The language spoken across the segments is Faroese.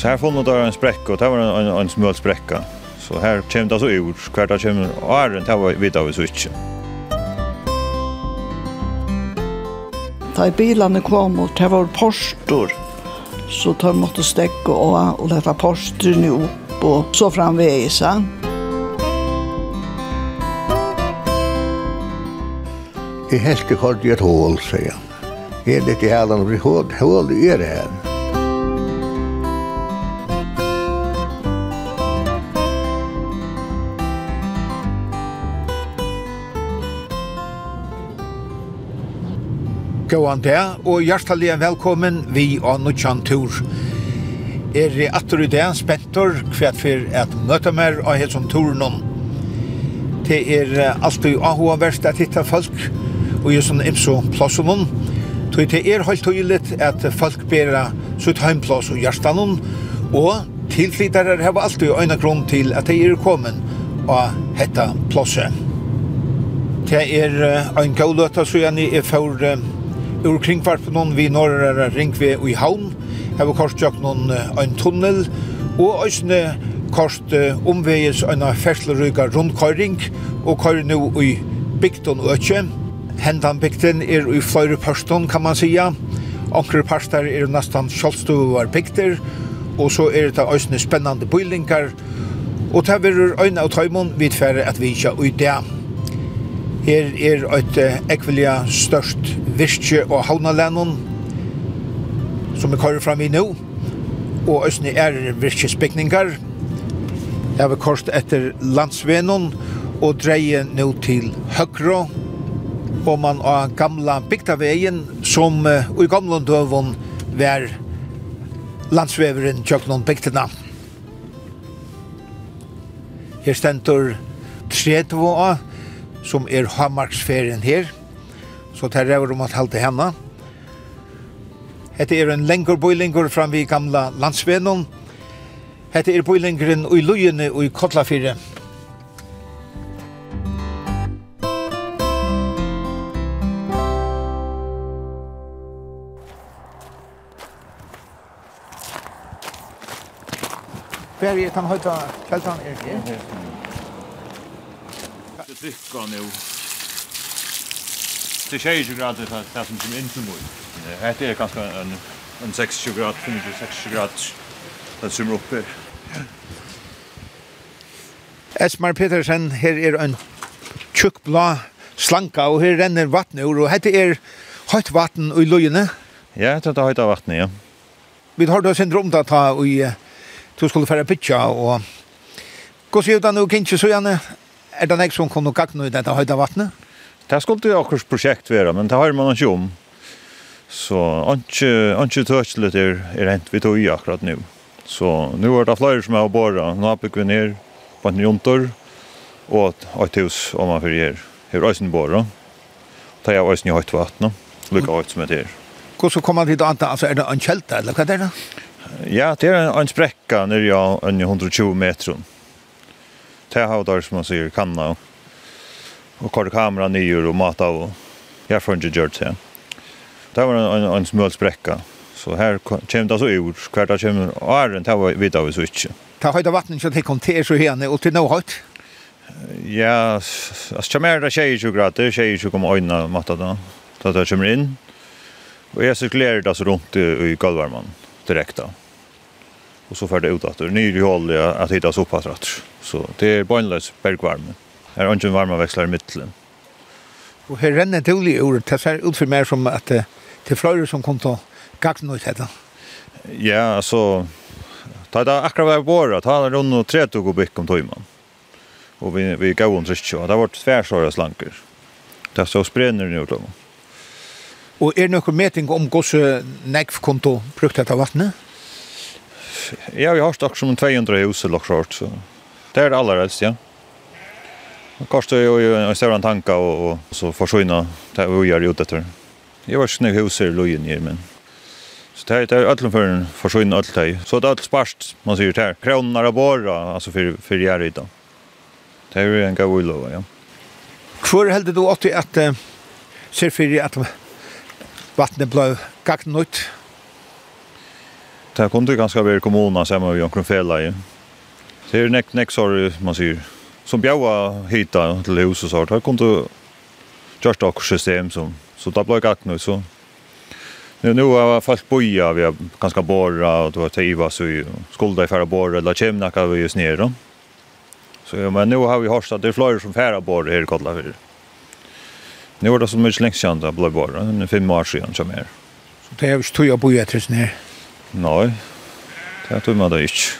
Så här fann då en spräcka och det var en, en, en smöl spräcka. Så här kommer det alltså ur. Kvart det kom åren, det var vidt av i switchen. Da bilene kom och det var postor. Så de måtte stekke och, och lette postorna upp och så framvägs. I hästekort i et hål, sier han. Enligt i hælen, blir hål, hål er det her. Gåan det, og hjertelig velkommen vi og Nutsjan Tur. Er i atter i det spettor kvært for at møte mer av helt som turen om. Det er alltid ahua verst at hitta folk, og jo sånn imso plassen om. Så det er helt tydelig at folk bærer sitt heimplass og hjertan om, og tilflyttere har alltid øyne grunn til at de er kommet og hetta plasset. Det er en gauløta, så gjerne er for ur kringfarpen vi norra ringve i havn, her var korstjøk noen en tunnel, og øsne kort omveges en fersleryga rundkøyring, og køyre nå i bygden og økje. Hentan bygden er i flere parstånd, kan man sija. Onkre parster er nesten kjølstuvar bygder, og så er det øsne spennande bøylingar, og det er øyne av tøymon vidfære at vi ikke er det. Her er eit ekvelia størst virkje og havnalennon som vi kører fram i nå. Og østene er virkjesbygningar. Jeg har korst etter landsvenon og dreie nå til høgro Og man av gamla bygdaveien som uh, i gamla døvon var landsveveren tjøknon bygdina. Her stendur 30 som er Hamarksferien her. Så tar jeg om at halte henne. Hette er en lengur bøylinger fram vi gamla landsvenon. Hette er bøylingeren ui lujene og i Kotlafire. Hver er han høyta kjeltan er det? dricka nu. Det er 20 grader för det som kommer inn til mig. Hette er ganske en en 60 grad, 65 grad. Den som her. Esmar Petersen, her er en tjukk blå slanka, og her renner vattnet ur, og hette er høyt vatten i løyene. Ja, det er høyt av vattnet, ja. Vi har da sin rom da ta, og du skulle fære pitcha, og hva sier du da nå, kinkje, så gjerne, er det nek som kom og gakk nå i dette høyda vattnet? Det skulle jo akkurat prosjekt være, men det har man ikke om. Så ikke tøtselet er, er hent vi tog i akkurat nå. Så nu er det flere som har båret. Nå har vi ned på en jontor og et hus om man fyrir her. Her er øyne båret. Det er øyne i høyt vattnet. Lukka høyt som er her. Hvordan kommer man til å anta? Altså, er det en kjelta, eller hva er det da? Ja, det er en, en sprekka nere i 120 meter. Det har där som man säger kan då. Och kort kamera nyer och mata og jag får inte gjort det. Det var en, en, en smöl spräcka. Så här kom det så ur. Kvarta kom åren, det var vid av så switch. Ta höjda vatten så det kom till så henne och till något. Ja, as jag mer där tjejer 20 grader, tjejer 20 kommer öjna matta da. Så att jag kommer in. Og jeg cirkulerar det så rundt i i direkt direkte og så för det ut att det är ju hålla att hitta så pass rätt. Så det är bönlös bergvärme. Här är inte varma växlar i mitten. Och här renner det olja ord Det ser ut för mig som att det till flöjor som kom till gagna ut detta. Ja, så ta det akkurat var våra. Ta det runt och tre tog och byck om tojman. Och vi, vi gav om tryck. Det har varit tvärsåra slanker. Det så sprenner nu då. Och är det någon mätning om gosse nekv konto brukt detta vattnet? ja, vi har stått som 200 hus eller klart, så det er det aller helst, ja. Det kostar ju en större tanka och, och så försvinna det vi gör ut efter. Jag var snygg hus i Lojen här, men så det är ödlen för en försvinna allt det Så det är allt sparst, man säger det här. Kronar och borra, alltså för, för gärna idag. Det är ju en gav ulova, ja. Hvor heldur du åtti at uh, ser fyrir at vattnet blei gagnut Det kunde ganska väl kommunen som vi omkring fälla i. Det är näck näck så man säger som bjaua hita till hus och så där kunde just också system som så där blev gott nu så Nu nu har folk boja vi har ganska borra och då tiva så skulda i färra borra eller chimna kan vi just ner då. Så ja, men nu har vi hört att det är fler som färra borra här i för. Nu var det så mycket längst sedan det blev borra, en fem år sedan som är. Så det är ju tog jag boja tills ner. Nei, det tror man det ikke.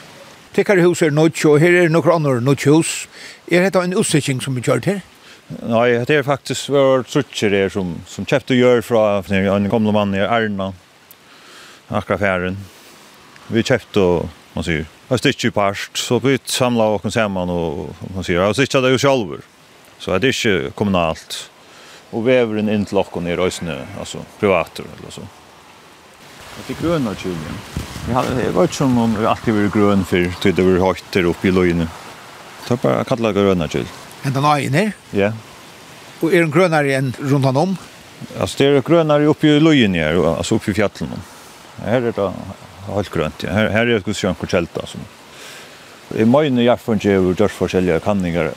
Tekkar hus er nødt, og her er noen andre nødt hus. Er dette en utsikking som vi kjørt her? Nei, det er faktisk vår trutcher her som, som kjøpte gjør fra en kommende mann i Erna, akkurat fjæren. Vi kjøpte, man sier, et stykke parst, så vi samlet oss samman och man säger, jag stykket det ju själv. Så det är inte kommunalt. Og veveren inn til oss er også, altså privater, eller så. Det är gröna chilien. Jag hade jag vet som om vi alltid var grön för till det var högt där uppe i lojen. Ta bara kalla gröna chil. Ända nej Ja. Och är den grönare än runt om? Alltså det är grönare uppe i lojen här, alltså uppe i fjällen. Här är det helt grönt. Här här är det skön kälta. alltså. I mine jaffan just dørsforskjellige kanninger.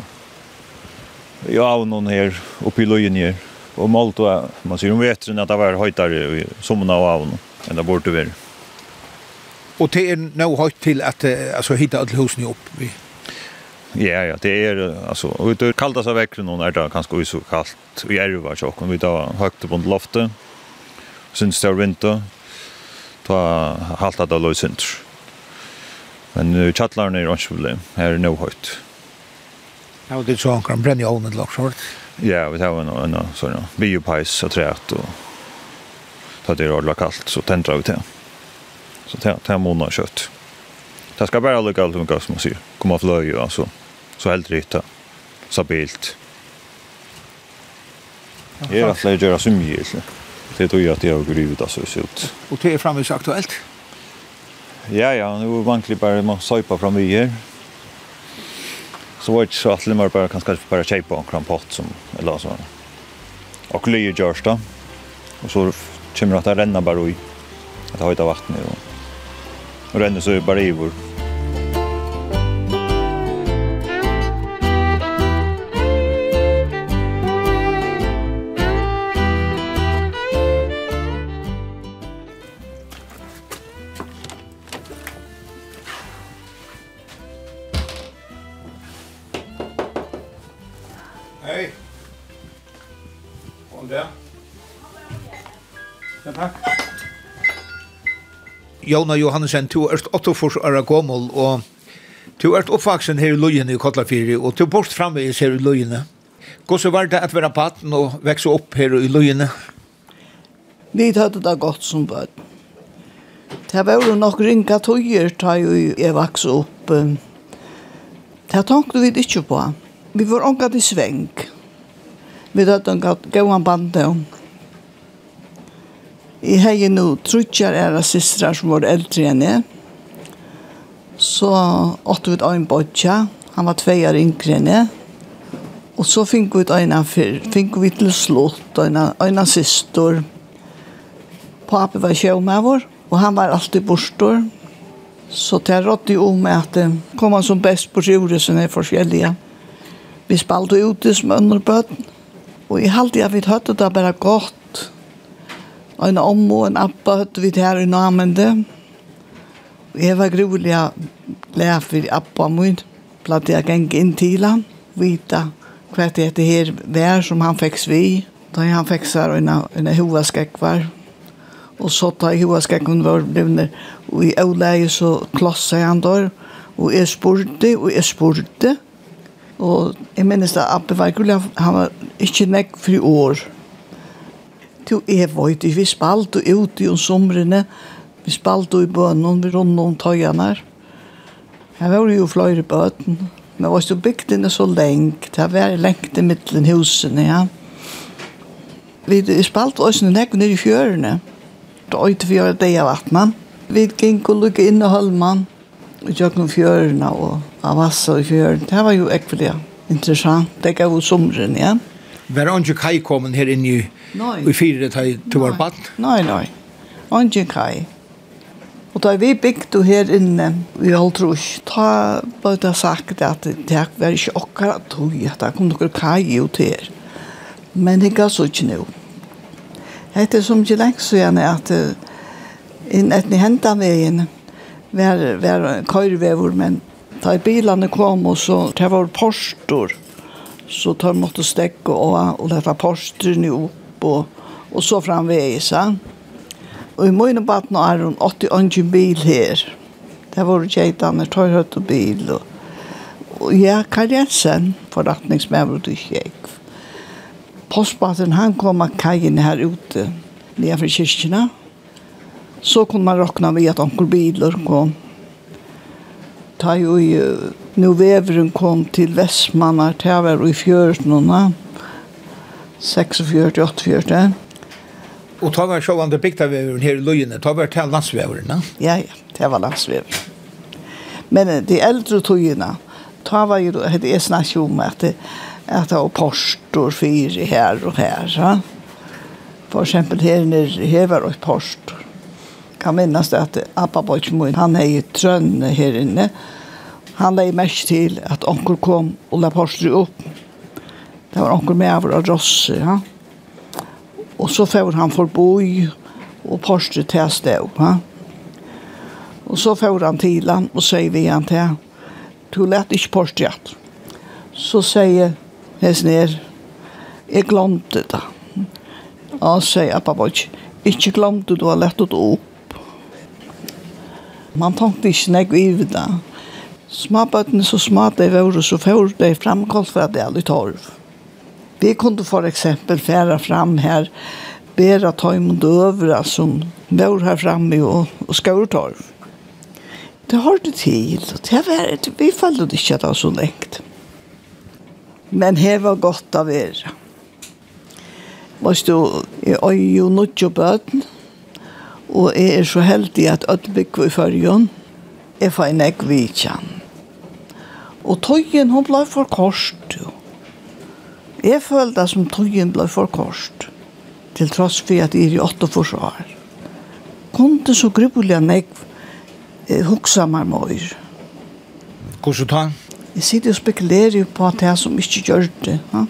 Jeg har någon här uppe i løyen Och malt målt, man ser om vetren att det var höjtare i sommeren av avnån enn det borde være. Og det er nå høyt til at altså, hitta alle husene opp? Vi. Ja, ja, det er, altså, og det er kallt av vekkene, og er det kanskje så kaldt, og er det var sjokk, vi tar høyt på loftet, synes det er vinter, ta halvt det løs synder. Men uh, tjattlarna er ikke problem, her er nå høyt. Ja, og det er så han kan brenne i ovnen til Ja, vi tar en, en, en sånn biopais og træt og ta det ordla kallt så tändrar vi till. Så det det månar kött. Det ska bara lucka allt som man ser. Komma flöj alltså. Så helt rätt. Stabilt. Jag har flöj göra så mycket. Det tror jag att jag går ut alltså så ut. Och det är framvis aktuellt. Ja ja, nu var vankligt bara man sojpa fram vi här. Så var det så att det var bara kanske bara shape på en krampott som eller så. Och lyger görs då. Och så kommer att renna bara i att ha höjda vattnet och, och renner så bara i vår Jona Johansen, du er 48 år gammel, og du er oppvaksen her i Løyene i Kotlafiri, og du bort framveis her i Løyene. Hvordan var det at være paten og vekse opp her i Løyene? Vi hadde det godt som bød. Det var jo nok ringa tøyer da jeg vokste opp. Det tenkte vi ikke på. Vi var ångat i sveng. Vi hadde en gøyant band og Jeg har jo nå trutjar era systrar som var eldre enn jeg. Så åtte vi et øyn bodja. Han var tvei år yngre enn jeg. Og så fikk vi et øyn fyr. Fikk vi til slott, øyn av systor. Papi var sjø med vår, og han var alltid bostor. Så det rådde jo om at kom han som best på jordet som er forskjellige. Vi spalte ute som underbøten. Og jeg halte jeg vidt høyde det bare godt Og en om og en appa høtte vi her i namende. Jeg var grulig å lære for appa min. Platt jeg gikk inn til han, vita hva det heter her vær som han fikk svi. Da han fikk seg en, en hovedskekvar. Og så da hovedskekven var blivende. Og i øvleie så klosset han der. Og jeg spurte, og jeg spurte. Og jeg minnes da, Abbe var grulig, han var ikke nekk for år. Du, jeg vet ikke, vi spalte ute i somrene, vi spalte i bønnen, vi rundt om tøyene her. Jeg var jo flere bøten, men var jo bygdene så lengt, det var lengt i midten husene, ja. Vi spalte også nekk ned i fjørene, da øyte vi av det av vattnet. Vi gikk og lukket inn i Holman, og gjør noen fjørene og av vassa i fjørene. Det var jo ekvelig interessant, det gav jo somrene, ja. Var han ikke kajkommen her inne i Nei. Vi fire det til vår bad. Nei, nei. Ongen kai. Og da vi bygde her inne i Aldrush, da ble det sagt at det var ikke akkurat tog, at det kom noen kai ut her. Men det gav så ikke noe. Det er som ikke lengt så gjerne at inn etter hentet veien var, var køyrevever, men da bilene kom og så, det var postor, så tar måtte stekke og, og lette porsterne opp og, og så framvegis. Og i mine baden er hun 80 bil her. Det var kjeitene, tøy høyt og bil. Og, og ja, Karl Jensen, forretningsmæver du kjeik. Postbaten, han kom av kajen her ute, nede fra kyrkene. Så kunne man råkna ved at onkel biler kom. Ta jo i, nu veveren kom til Vestmannar, til jeg var i fjørsnåna. 46, 48. Og ta var sjåvande bygdaveveren her i Løyene, ta var til landsveveren, ja? Ja, ja, det var landsveveren. Men de eldre togene, ta var jo, det er snakk om at det, at det var postor fyre her og her, ja. For eksempel her nere, her var det postor. Kan minnes det at Abba Bojtmoen, han er i Trønne her inne. Han la i mest til at onker kom og la postor opp Det var onkel med av Rosse, ja. Og så får han forboi og Porsche til stå, ja. Og så får han til han og sier vi han til, du lett ikke Porsche igjen. Så sier Hesner, jeg glemte det. Og sier pappa, ikke, ikke glemte du har lett det opp. Man tenkte ikke nek vi i det. Småbøttene så små, de var så får de fremkalt for at det er litt torv. Vi kunde för exempel färra fram här tøym og døvra som var här framme och, og skårtorv. Det har det till. Det var, vi följde det var så lengt. Men her var gott av er. Måste jeg er jo nødt ju böten. Og jeg er så heldig at Ødbygg var i førjen. Jeg får en egg vidtjen. Og tøyen, hun ble for kort. Jo. Jeg følte det som tøyen ble for kort, til tross for at jeg er i åtte forsvar. Kunde så grubbelig enn jeg eh, huksa meg møyr. Hvordan tar han? Jeg sitter og spekulerer på at jeg som ikke gjør det. Ja?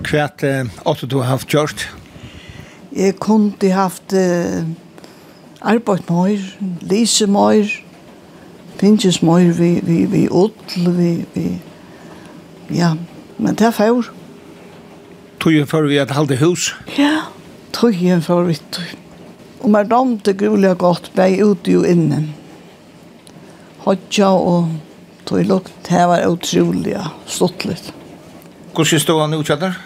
Hva eh, åtte du har haft gjort? Jeg kunde haft eh, arbeid møyr, lise møyr, finnes møyr vi, vi, vi, vi, vi, vi, vi, ja, Men det er fjord. Tøyen før vi et halde hus? Ja, tøyen før vi tøyen. Og med man ramte grulig godt, ble ute og inne. Hodja og tog lukt, det var utrolig stått litt. Hvordan stod han utkjøtter?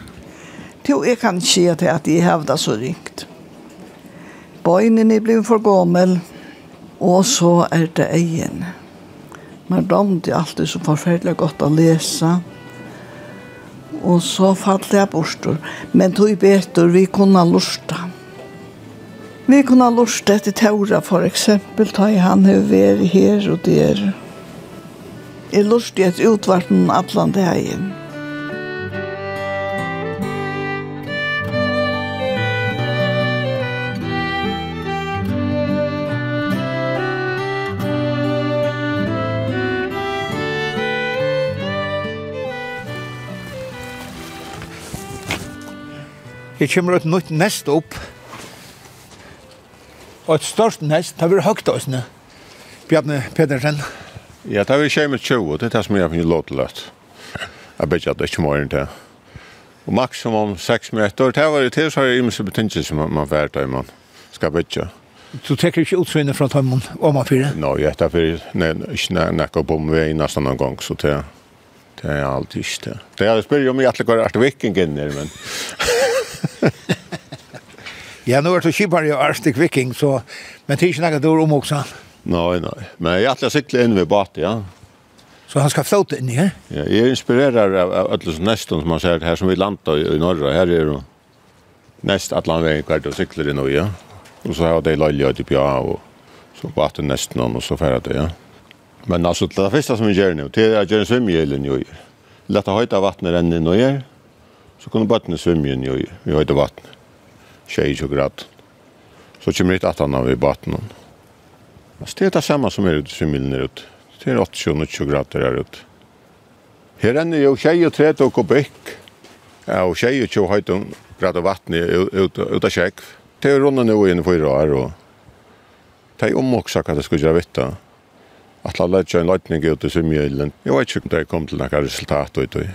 Jo, jeg kan ikke si at jeg hevda så ringt. Bøynene ble for gammel, og så er det egen. Men de er alltid så forferdelig godt å lese. Ja Og så fallet jeg bort. Men tog betur vi kunne lusta. Vi kunne lusta etter Taura, for eksempel. Ta i han har vært her og der. Jeg lusta i et utvarten atlan det her hjemme. Her kommer et nytt nest opp. Og et størst nest, det blir høyt oss ne? Bjarne Pedersen. Ja, det blir skjermet 20, det er det som jeg finner lov til at. Jeg vet ikke at det er ikke mer enn det. Og maksimum 6 meter, det var det til, så har jeg imens betinget som man fært da man skal bedja. Du tekker ikke utsvinnet fra tøymon om man fyrer? Nå, jeg tar fyrir, nei, ikke nekka på om vi er nesten en gang, så det er alltid ikke det. Det er jeg spyrir om jeg atlegar art vikingen, men ja, nu er det kjipar ju Arctic Viking så men det är inte något ord om också. Nej, nej. Men jag att cykla in ved båt, ja. Så han ska flota in här? Ja, jag är inspirerad av, av alla som nästan som man säger här som vi landa i, i norra. Här är det näst atlan vägen kvart og sikler inn, och ja. Og så har de löjliga til ja og så vatten nästan och så färdat det, ja. Men alltså det första som vi gör nu, det är att göra en svimjelen ju. Lätta höjta vattnet än i nöjer så kunne bøttene svømme inn i, i høyde vattnet. 20 grad. Så kommer det at han av i vattnet. Altså, det er det samme som er ute i svømmelen her ute. Det er 80-90 grader her ute. Her ender jo 23 og kubikk. Ja, og 22 høyde grader vatten ute av kjekk. Det er rundt nå inne for i år, og det er omoksa hva det skulle gjøre vitt da. At la lett en løytning ut i svømmelen. Jeg vet ikke om det kom til noen resultat ut i.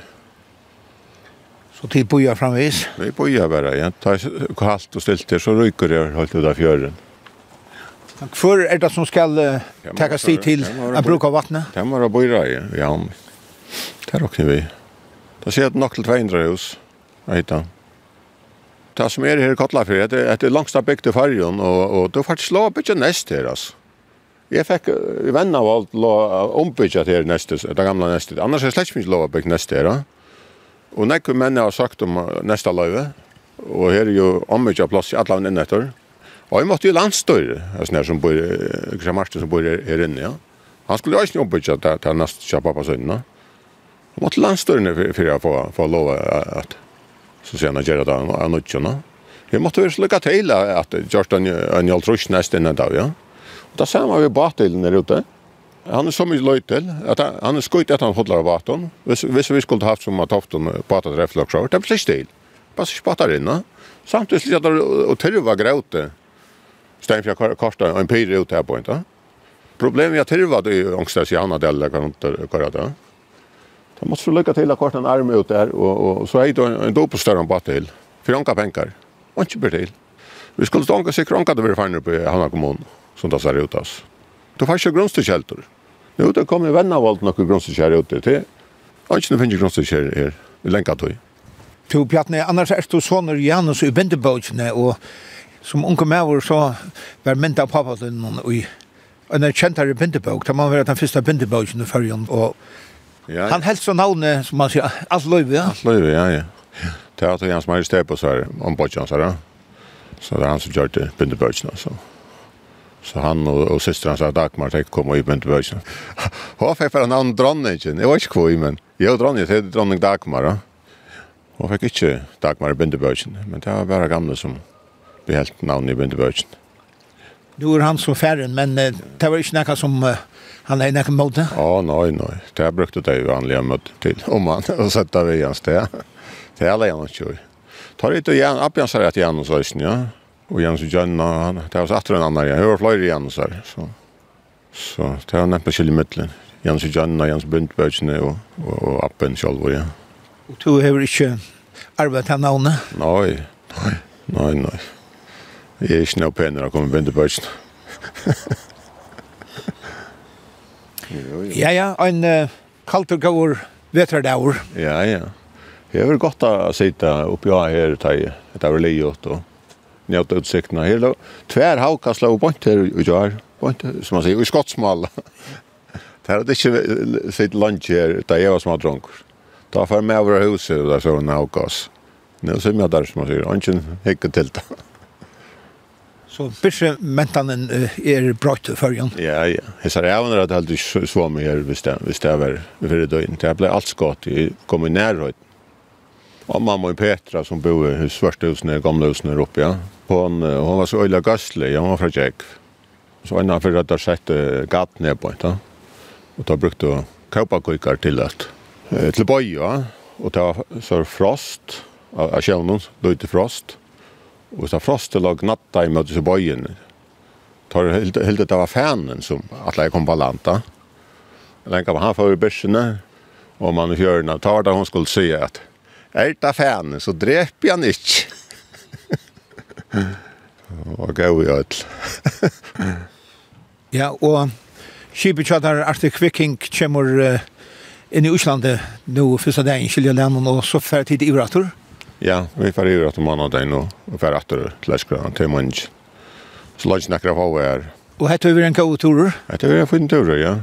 Så tid boja framvis? Vi boja bara, ja. Ta kallt och stilt det så ryker det helt ut av fjörden. Hvor er det som skal uh, takke stig til å bruke vattnet? Det må være bøyre i, ja. Det råkner vi. Da ser jeg nok til 200 hus, jeg hittar. Det som er her i Kotlafri, det er det langste bygde fargen, og, og det er faktisk lov å bygge nest her, altså. Jeg fikk venn av alt lov å ombygge her nestet, det gamle nestet. Annars er det slett ikke lov å bygge nestet her, da. Og nekku menn har sagt om nesta løyve, og her er jo ommykja plass i alla vann innettor. Og jeg måtte jo landstøyre, altså nær som bor, Kristian Martin som bor her inne, ja. Han skulle jo ikke ombykja til, til nest kja pappa sønnen, ja. Han måtte landstøyre for jeg få lov at, så sier han at gjerra da, han utjønna. Jeg måtte være slukka til at Gjørstan Njall Trush nest innan da, ja. Og da ser man vi bakdelen der ute, Han er så mye løy til, at han, han er skojt att han hodler av vatten. Hvis, hvis vi skulle haft som at haften på att träffa och det blir stil. Bare ikke Bara så spattar Samtidig slik at det och tyrva gråte. Steinfjärd kostar en pyr ut her på inte. Problemet er at tyrva det er ångstas i andra delar kan inte köra det. Man måste lycka till att korta en arm ut där och, och så är det en dopelstörre på till. För anka pengar. Och inte blir till. Vi skulle stå stånka sig kronka det vi fann på Hanna kommun som det ser ut oss. Du får ikke grunnstykkelter. Nå, det kommer i av alt noen grunnstykkelter ute til. Og ikke finner grunnstykkelter her Vi lenka tog. To Pjatne, annars er du sånner Janus i Bindebøkene, og som unge maver så var mynd av pappa til noen i en kjentare bindebøk, Det må være den første bindebøken i førjen, og ja, han helst så navnet, som man sier, Alt Løyve, ja? Alt Løyve, ja, ja. Det er at Jans Majestet på Sverige, om Bøkjans her, ja. Så det er han som gjør det bindebøkene, så. Så han og, og systern sa Dagmar tänkte komma upp med börsen. Hon fick för en annan dronningen. Jag var inte kvar men Jo dronning, det er dronning Dagmar. Hon fick inte Dagmar i Bindebörsen. Men det var bara gamle som behält namn i Bindebörsen. Nu er han som færren, men eh, det var inte något som eh, han er något mot det? Ja, nei, nei. Det har brukt det ju vanliga mot til Om han og sette vi hans det. Det er alle gärna kör. Tar lite igjen, upp igen så rätt igen så ja och Jens Jönna han det var satt efter en annan jag hör flyr Jens så så så det var på skilje mellan Jens Jönna Jens Bundbergsen och och appen själv ja och du har inte arbetat han någon nej nej nej nej er ikke noe penere å komme komma Bundbergsen Ja, ja, en uh, kaltur gaur vetradaur. Ja, ja. Det är väl gott att sitta uppe her. Det är väl livet och njöta utsikterna. Hela tvär havkastla och bort här och gör. Bort, som man säger, i skottsmalla. det här är inte sitt lunch här, där jag var som har drunkor. Ta för mig över huset och där så en havkast. Nu ser jag där som man säger, ingen hickar till det. Så bisse mentanen er brøtt i førjen? Ja, ja. Jeg sa det avner at jeg aldri så mye her hvis det var for det døgn. Det ble alt skott Jeg kom i nærhøyden. Og mamma og Petra som bor i svarte husene, gamle gamla husen oppe, uppe. Ja. Hon, hon var så øyla gasslig, hun var fra Tjeck. Så innan för att jag sett gatt ned på ja. Och då brukte jag kaupa kujkar till att bøy, ja. Og och var så frost av kjellnon, lite frost. Och så frost lag natta i møtes i bojen. Tar helt helt det var fanen som att jag kom på lanta. var han för bärsarna och man i fjörna tar det hon skulle säga att er det fan, så dreper jeg han ikke. og gav i alt. ja, og Kibikjadar Artig Kvikking kommer uh, inn i Uslande nå første dagen, skilje Lennon, og så fer tid i Urator. Ja, vi fer i Urator mandagen og fer etter til Eskran til Munch. Så langt snakker av hva er. Og hette vi en god turer? Hette vi en fin turer, ja.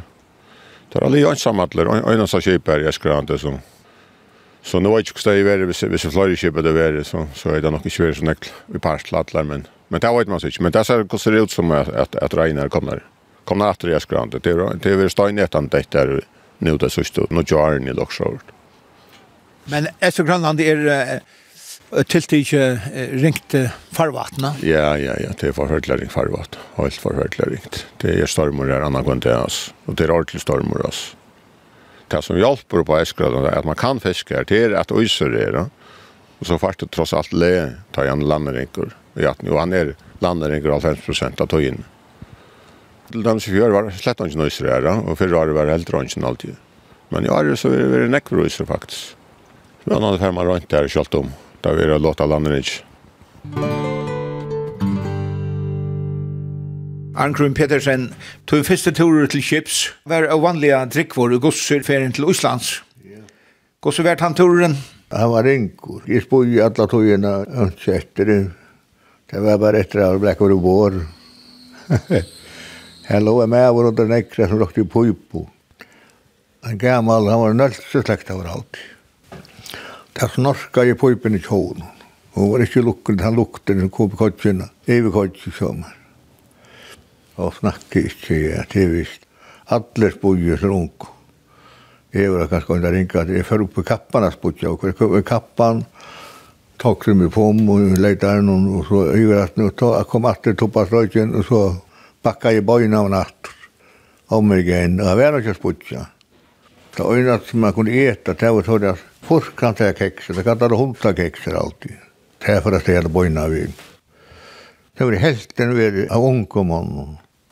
Det er alle jo ansammatler, og en av seg kjøper i Eskran til som Så nu vet jag inte hur det är, hvis hvis flyger köper det är, så så är det nog inte värre så näck i parstlatlar men men det vet man inte men det ser går det ut som att att regnar kommer kommer att det är det det det är stein det där nu det så stort nu gör ni dock short. Men är så Grönland är tiltige ringt farvatna. Ja, ja, ja, det er forhørdelig ringt farvatna. Helt forhørdelig ringt. Det er stormer her gång til oss. Og det er ordentlig stormer oss det som hjelper på Eskilstad är man kan fiska det er at øyser er, då. Så fart det tross alt le tar han landerinkor. Ja, nu han är av 50 av tøyen. Til dem som gjør var det slett ikke nøyser her, og før var det vært helt rønnsen alltid. Men ja, så er det nekker øyser, faktisk. Men han hadde fermet rønt der selv om, da vi har låta landet ikke. Arngrun Petersen, tog første turer til Kips, var av vanlige drikkvår og gosser ferien til Øslands. Yeah. Gosser vært han turen? Han var ringur. Jeg spod i alle togene ønskjetter. Det var bare etter at det ble vår. Her lå jeg med over under nekra som råkte i puipo. En gammal, han var nølse slekt av alt. Det snorska i puipen i tjån. Hun var ikke lukket, han lukket den, han kom i kodsina, evig kodsin sommer og snakke ikke ja, det er visst. Alle spudjer som ung. Jeg var kanskje under ringa at jeg fyrir kappan av spudja, og jeg kom i kappan tok som i pom, om og leita her noen, og så jeg var at nå, jeg kom atter toppa strøyken, og så bakka jeg bøyna av natt, om meg igjen, og jeg var ikke spudja. Så øyna som man kunne eta, det var sånn at først kan jeg kekser, det kan jeg hundra kekser alltid. Det er for at jeg hadde bøyna av inn. Det var helten av unge ungkommene.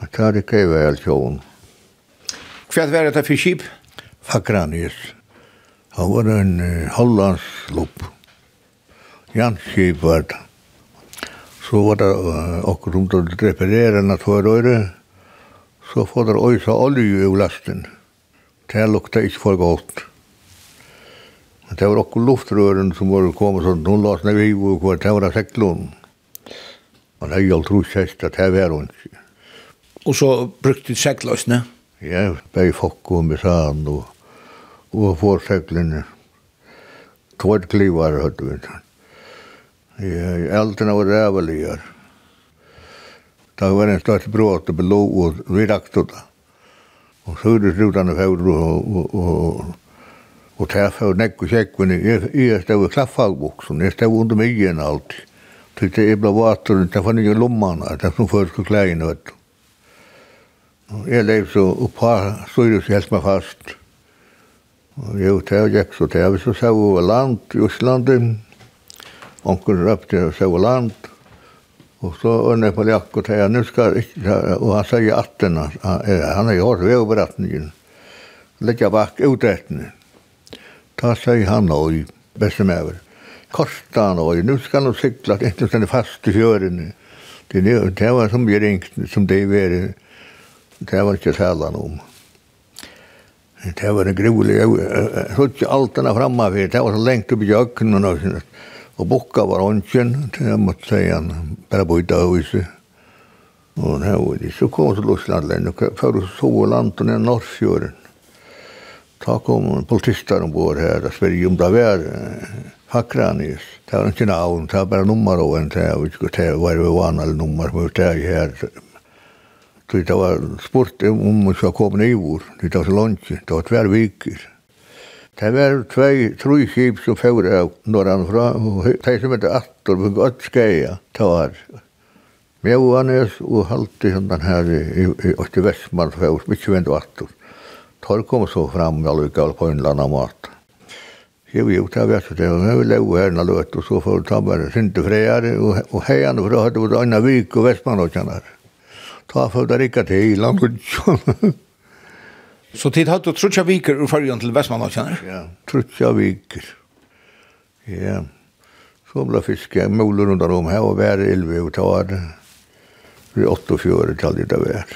Jeg tar det ikke vel sjåen. Hva var det for skip? Fakranis. Han var en hollandsk lopp. Janskip var det. Så var det akkurat om til å reparere en av øyre. Så får det øysa olje i lasten. Det lukta ikke for godt. Men det var akkurat luftrøren som var kommet sånn. Hun la seg ned i hvor det var sektlån. Og det jo rusk hest at det var hun ikke. Og så brukte du segløsene? Ja, bare fokk og med misan og, og for seglene. Tvart klivar hadde vi. Ja, eldene var ræveligere. Det var en slags bråte og belå og vi rakte det. Og så er det slutande fjord og, og, og, og tæffe og nekk og kjekk. Men jeg, jeg stod i klaffalboksen, jeg stod under myggen alltid. Så jeg ble vater, jeg fann ikke lommene, det er som først og klægene, vet du. Og jeg lev så oppa, så er det så helt meg fast. Og jeg og gikk så tæv, så sa vi over land i Østlandet. Onken røpte og sa over land. Og så ønne jeg på jakk og tæv, nu skal ikke, og han sier atten, han er jo hård ved over. Legger bak utrettene. Da sier han oi, beste med Kosta han oi, nu skal han sikla, ikke stendig fast i fjørene. Det det var som vi ringte, som det var det var ikke talan om. Det var en grulig, jeg hørte ikke alt denne framme for, det var så lengt opp i jøkken, og sånt. Og bukka var åndsjen, det måtte si han, bare bøyde av huset. Og det var det, så kom til Lusland, og før du så land, og ned Norrfjøren. Da kom politister ombord her, og spør om det var Hakranis. Det var ikke navn, det var bare nummer og en, det var ikke det var vi vanlig nummer, men det var her, Så det var spurt om man skulle komme ned nivåer. Det var så langt, det var tver viker. Det var tvei, tre skip som fører av norran fra, og de som heter Attor, vi var skeia, det var Mjøanes og halte hendan her i, i, i Vestmann fjore, mykje vind og Attor. Tar kom så fram med alle gav på innlanda mat. Jo, jo, det var så det, men vi lev her na løt, og så får vi ta bare sinte freier, og heian fra hadde vi anna vik og Vestmann og kjennar ta for det rikka til i land Så tid hatt du trutja viker ur fyrjan til Vestmanna, kjenner? Ja, trutja viker. Ja. Så ble fiske mulig rundt om her, og vær elve og det. Vi åtte og fjore tal det av vær.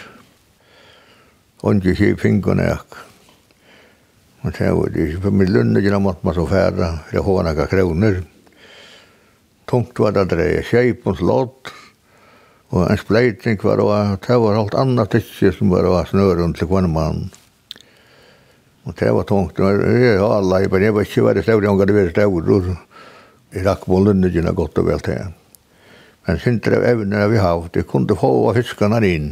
Ongi kje fingon ek. Og det var det, for min lunde gjennom måtte man så færa, for jeg har nekka kroner. Tungt var det dreie, kjeipens lott, Og en spleiting var og det var alt annet tidsje som var og snøren til kvann mann. Og det var tungt. og Jeg var alle, men jeg var ikke veldig stavr, jeg hadde vært stavr, og jeg rakk på ikke noe godt og vel til. Men sinter av evner vi har, det kunne få av fiskene inn.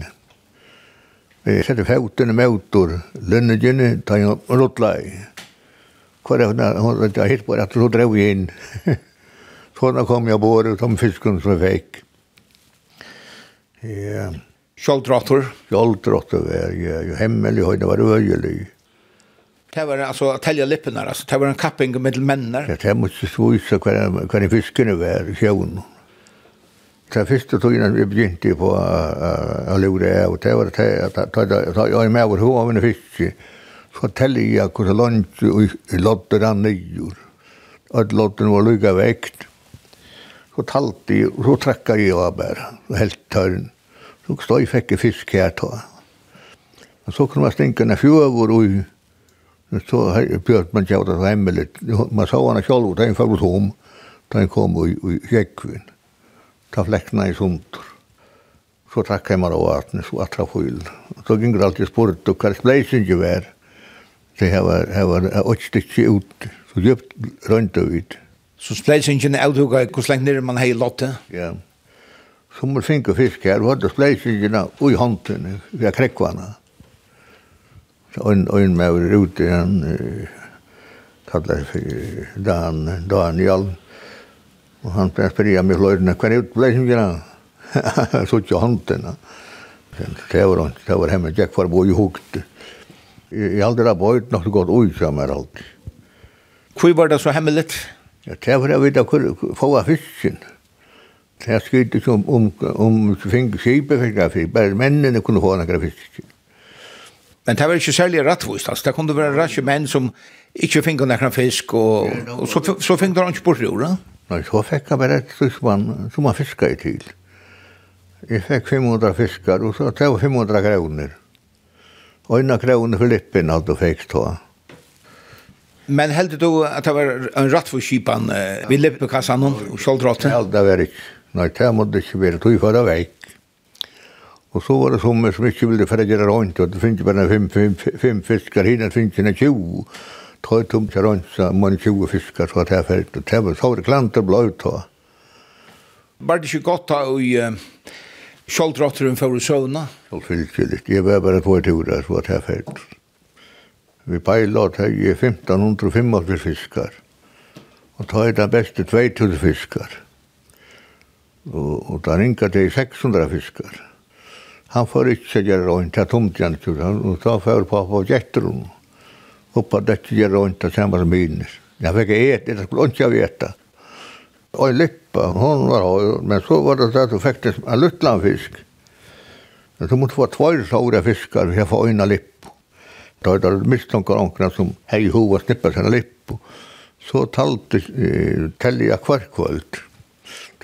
Vi sette fjautene med utor, lønnegene, ta en rotla i. Hva er det, hun hadde hitt på at så drev jeg inn. Sånn kom jeg bare, som fisken som jeg fikk. Ja. Skjoldrottor. Skjoldrottor var ju hemmelig, och det var øyelig. Det var alltså att tälja lippen där, alltså det var en kapping med mennene? Ja, det måtte svise hva kvar fiskene var i sjön. Det første togene vi begynte på å lure och det var det att jag med over hovene fiske, fisk. Så tälja jag hur långt i lotterna nio. Att lotten var lika väckt. Så talte jeg, og så trekket jeg av bare, og helt tørren. Så stod jeg fikk fisk her til. Og så kunne man stinke ned fjøver og så bjørt man ikke av det hemmelig. Man sa henne selv, da jeg fikk hjem, da jeg kom i kjekkvinn. Ta flekkene i sunter. Så trakk jeg meg av vaten, så atra fyl. Så gikk det alltid spurt, og hva spleisen ikke var. Så jeg var, jeg var, jeg var, jeg var, jeg var, jeg var, jeg Så spleisingen er avtuga hvor slengt nere man hei lotte. Ja. Som man finke fisk her, og hadde spleisingen ui hånden, via krekkvana. Så en, en med var ute, han kallar for Dan, Daniel, og han spyrja meg fløyrene, hver er ut spleisingen? Så ikke hånden. Det var han, det var hemme, jeg var boi hukt. Jeg aldri har boi, nok så godt ui samer alt. Hvor var det så? Hvor var det så hemmelig? Ja, det var det vi da kunne få av fisken. Det er skryt ikke om, om, om fink skipet fikk jeg fisk, bare mennene kunne få noen fisken. Men det var ikke særlig rattvist, altså. Det kunne være raske menn som ikke fikk noen fisk, og, ja, og så, så fikk det ikke bort i ordet. Nei, så fikk jeg bare et styrsmann som han fisket i til. Jeg fikk 500 fiskar, og så det var 500 kroner. Og en av kroner for lippen hadde jeg fikk til. Men heldur du at det var en ratt for kipan uh, vi Lippekassan og Kjoldrotten? Ja, det var ikke. Nei, det måtte ikke være tog for det vekk. Og så var det som som ikke ville fredgjere rundt, og det finnes bare fem, fem, fem fiskar hina, det finnes ikke 20. Ta et tomt rundt, så man 20 fiskar, så det er ferdig. Og det var så var det klanter blå ut da. Var det ikke godt da i Kjoldrotten for å søvna? Selvfølgelig, jeg var bare två turer, så det er ferdig. Vi peilat her i 1585 fiskar. Og ta er det beste 2000 fiskar. Og, og da ringa det 600 fiskar. Han får ikke seg gjøre røynt, jeg tomt igjen han, og da får på og gjetter hun. Hoppa det ikke gjøre røynt, det samme som minnes. Jeg fikk et, det skulle ikke jeg. Og en lippa, hon var høy, men så var det at du fikk en luttlandfisk. Men så måtte få tvær såre fiskar, jeg får øyne lippa. Da er det misstankar ankna som hei hova snippa sina lipp. Så talte eh, telli jeg hver kvöld.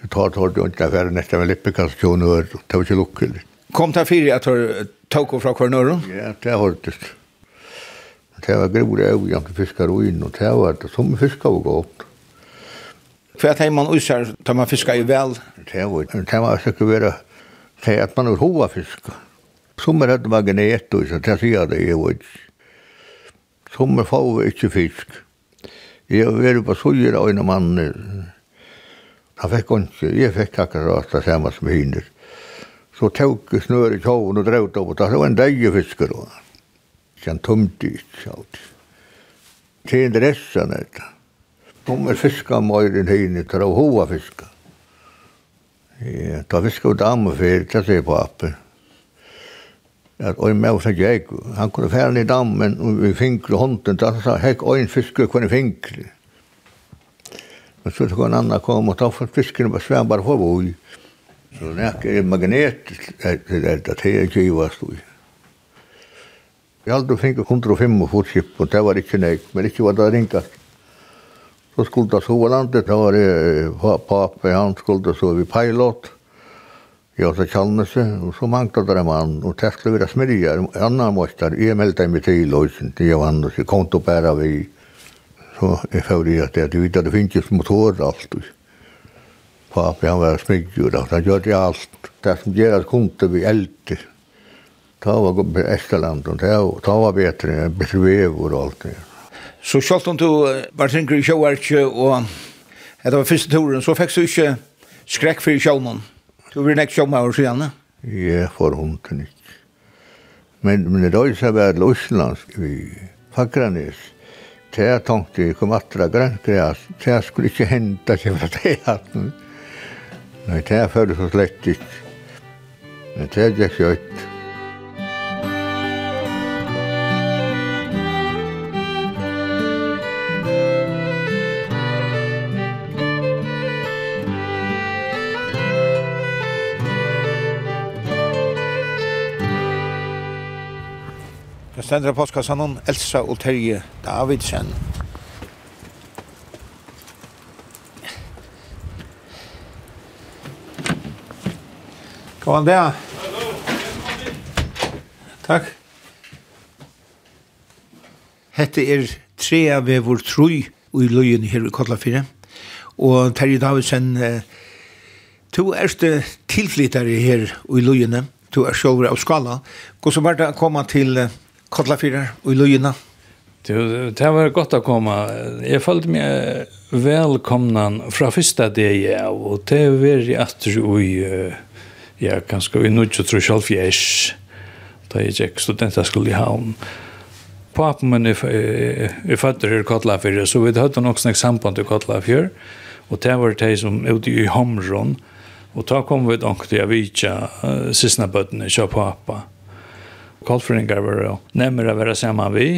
Det tar tar det ikke affären nästa med lippekastkjon og det var ikke lukkelig. Kom det fyra att du fra hver kvarnören? Ja, det har det. Det var grovare jant fiskar og inn og det var det som fiskar och gott. För att man usar tar man fiskar i vel? Det var det var sikkert kvar det att man hova fiskar. Sommer hadde man var genet och så det säger det ju inte. Som er få ikke fisk. Jeg har vært på suger av en mann. Han fikk ikke, jeg fikk akkurat det samme som hinner. Så tok jeg snør i tjoven og drev det opp, og det var en deg fisker. Så han tomte ikke alt. Det er interessen dette. Som er fiska møyren hinner til å hova fiska. Ja, da fiskar vi damer fyrir, det sier papen at oi med så jeg han kunne fære i dam men vi finkle hånden da sa hekk oi en fisk kunne finkle men så kom en annan kom og ta for fisken og svær bare for voj så nek er magnet det er det er ikke giva stod vi aldri finkle 105 fotskip og det var ikke nek men ikke var det ringat så skulle det så landet det var pape han skulle det så vi pilot. Ja, så Chalmers og så mangt att det man och testar vi det smörjer. Anna måste jag meldte mig till lösen till Johan och så kom å bara vi så är för at det du vet at det finnes motor allt. Pappa han var smygjord och han gjør det alt, det som gjør at kunde vi eld. Ta var gå på Esteland och ta, ta var bättre, bättre vevor och allt det. Så självt om du var tänker i sjåark och det var första turen så fick du inte skräck för sjånen? Du vil ikke kjøpe meg over siden, ne? Ja, for hunden ikke. Men, men det er også vært veldig løslandsk i Fagranes. Det er tenkte, jeg kom atra grønngræs, det jeg skulle ikke hente seg fra det hatten. Nei, det er følte så slett ikke. Men det jeg gikk jo ikke. Det stender på postkassan Elsa og Terje Davidsen. Kom an der. Takk. Hette er tre av vår troi i løyen her i Kotlafire. Og Terje Davidsen, to erste tilflyttere her i løyene. To er sjolver av skala. Hvordan var det å komme til Kotlafyrer og i Lujina? Det var godt å komme. Jeg følte meg velkommen fra første dag jeg og det var veldig at i, ja, kanskje i nødt til å da jeg gikk studenter skulle i havn. Papen min er er fatter her i Kotlafyrer, så vi hadde nok snakk samband til Kotlafyrer, og det var det som er ute i Homron, og da kom vi til å vite vidtja siste bøttene, ikke pappa kolfringar var nemmere å være sammen vi,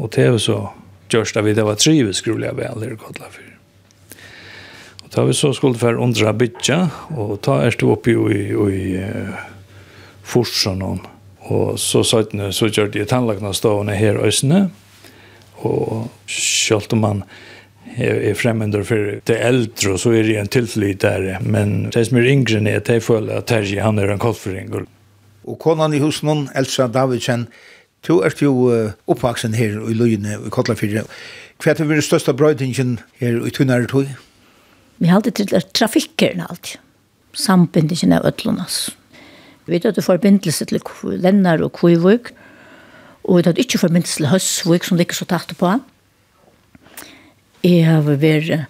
og det var så gjørst av vi, det var trivet skrulig av alle kodla for. Og da vi så skulle for undra bytja, og ta er stå oppi i, i, uh, forsen og så satt nu, så gjør de tannlagna stående her øsne, og selv om man er fremmender for det eldre, så er det en tilflyt der, men det som er yngre ned, det føler at Terje, han er en kolfringer, Og konan i husen, Elsa Davidsen, du er jo uh, oppvaksen her i Løyene i Kotlafyrre. Hva er det største brøydingen her i Tunnare tog? Vi har alltid til trafikkeren alltid. Sambindingen av Øtlunas. Vi vet at det er forbindelse til Lennar og Kvivøk, og vi vet at det ikke er forbindelse til Høsvøk som det ikke så tatt på. Jeg har vært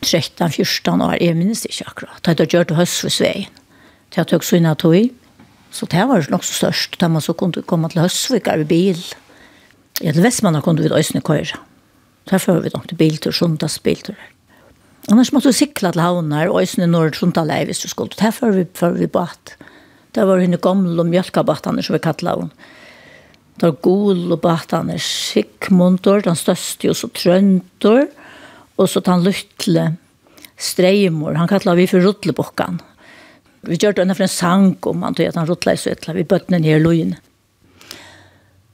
13-14 år, jeg minnes ikke akkurat. Det har gjort Høsvøksveien. Det har tøkt sånn at tog Så det var nok så størst, da man så kunne komme til Høsvik av bil. Ja, til Vestmannen kunne vi øsne køyre. Der fører vi nok til biltur, sundas biltur. Annars måtte vi sikla til havnar, og øsne når sundalei hvis du skulle. Der fører vi, fører vi bat. Der var henne gamle mjölkabatane, som vi kattla henne. Det var gul og batane, Sigmundur, den største, og så Trøndur, og så den lytle Streimor. Han kallar vi for Rudlebokkan vi gjør det for en sang om han tog at han rottla i søtla, vi bøttene ned i lojen.